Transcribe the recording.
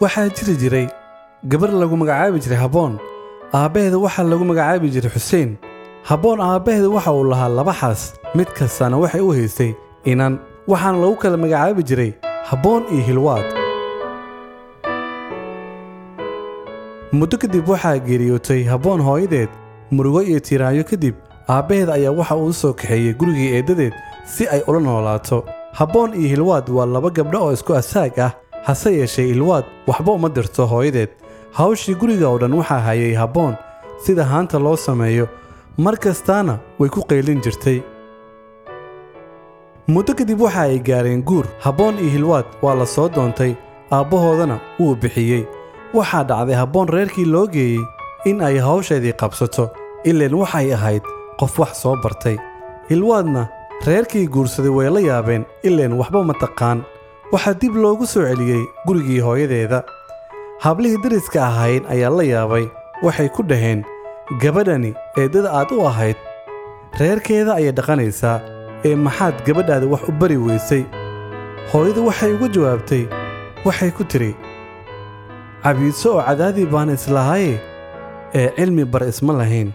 waxaa jiri jiray gabar lagu magacaabi jiray habboon aabbaheeda waxaa lagu magacaabi jiray xuseen. Habboon aabbaheeda waxa uu lahaa laba xaas mid kastana waxay u haysay inan waxaana lagu kala magacaabi jiray habboon iyo hilwaad. Muddo kadib waxaa geeriyootay habboon hooyadeed murugo iyo tiiraanyo kadib aabbaheed ayaa waxa uu soo kaxeeyey gurigii eeddadeed si ay ula noolaato. Habboon iyo hilwaad waa laba gabdho oo isku asaag ah hase yeeshee hilwaad waxba uma dirto hooyadeed. Hawshii guriga oo dhan waxaa hayay habboon sida haanta loo sameeyo mar kastaana way ku qaylin jirtay. Muddo kadib waxa ay gaareen guur habboon iyo hilwaad waa la soo doontay aabbahoodana wuu bixiyey. Waxaa dhacday habboon reerkii loo geeyey in ay hawsheedii qabsato ileen waxay ahayd qof wax soo bartay. Hilwaadna reerkii guursaday way la yaabeen ileen waxba ma taqaan waxaa dib loogu soo celiyey gurigii hooyadeeda. Hablihii dariska ahayn ayaa la yaabay waxay ku dhaheen gabadhani eeddada aad u ahayd reerkeeda ayay dhaqanaysaa ee maxaad gabadhaada wax u bari weysay? Hooyadu waxay uga jawaabtay waxay ku tidhi cabiidso oo cadaadii baan islahaaye ee cilmi bar isma lahayn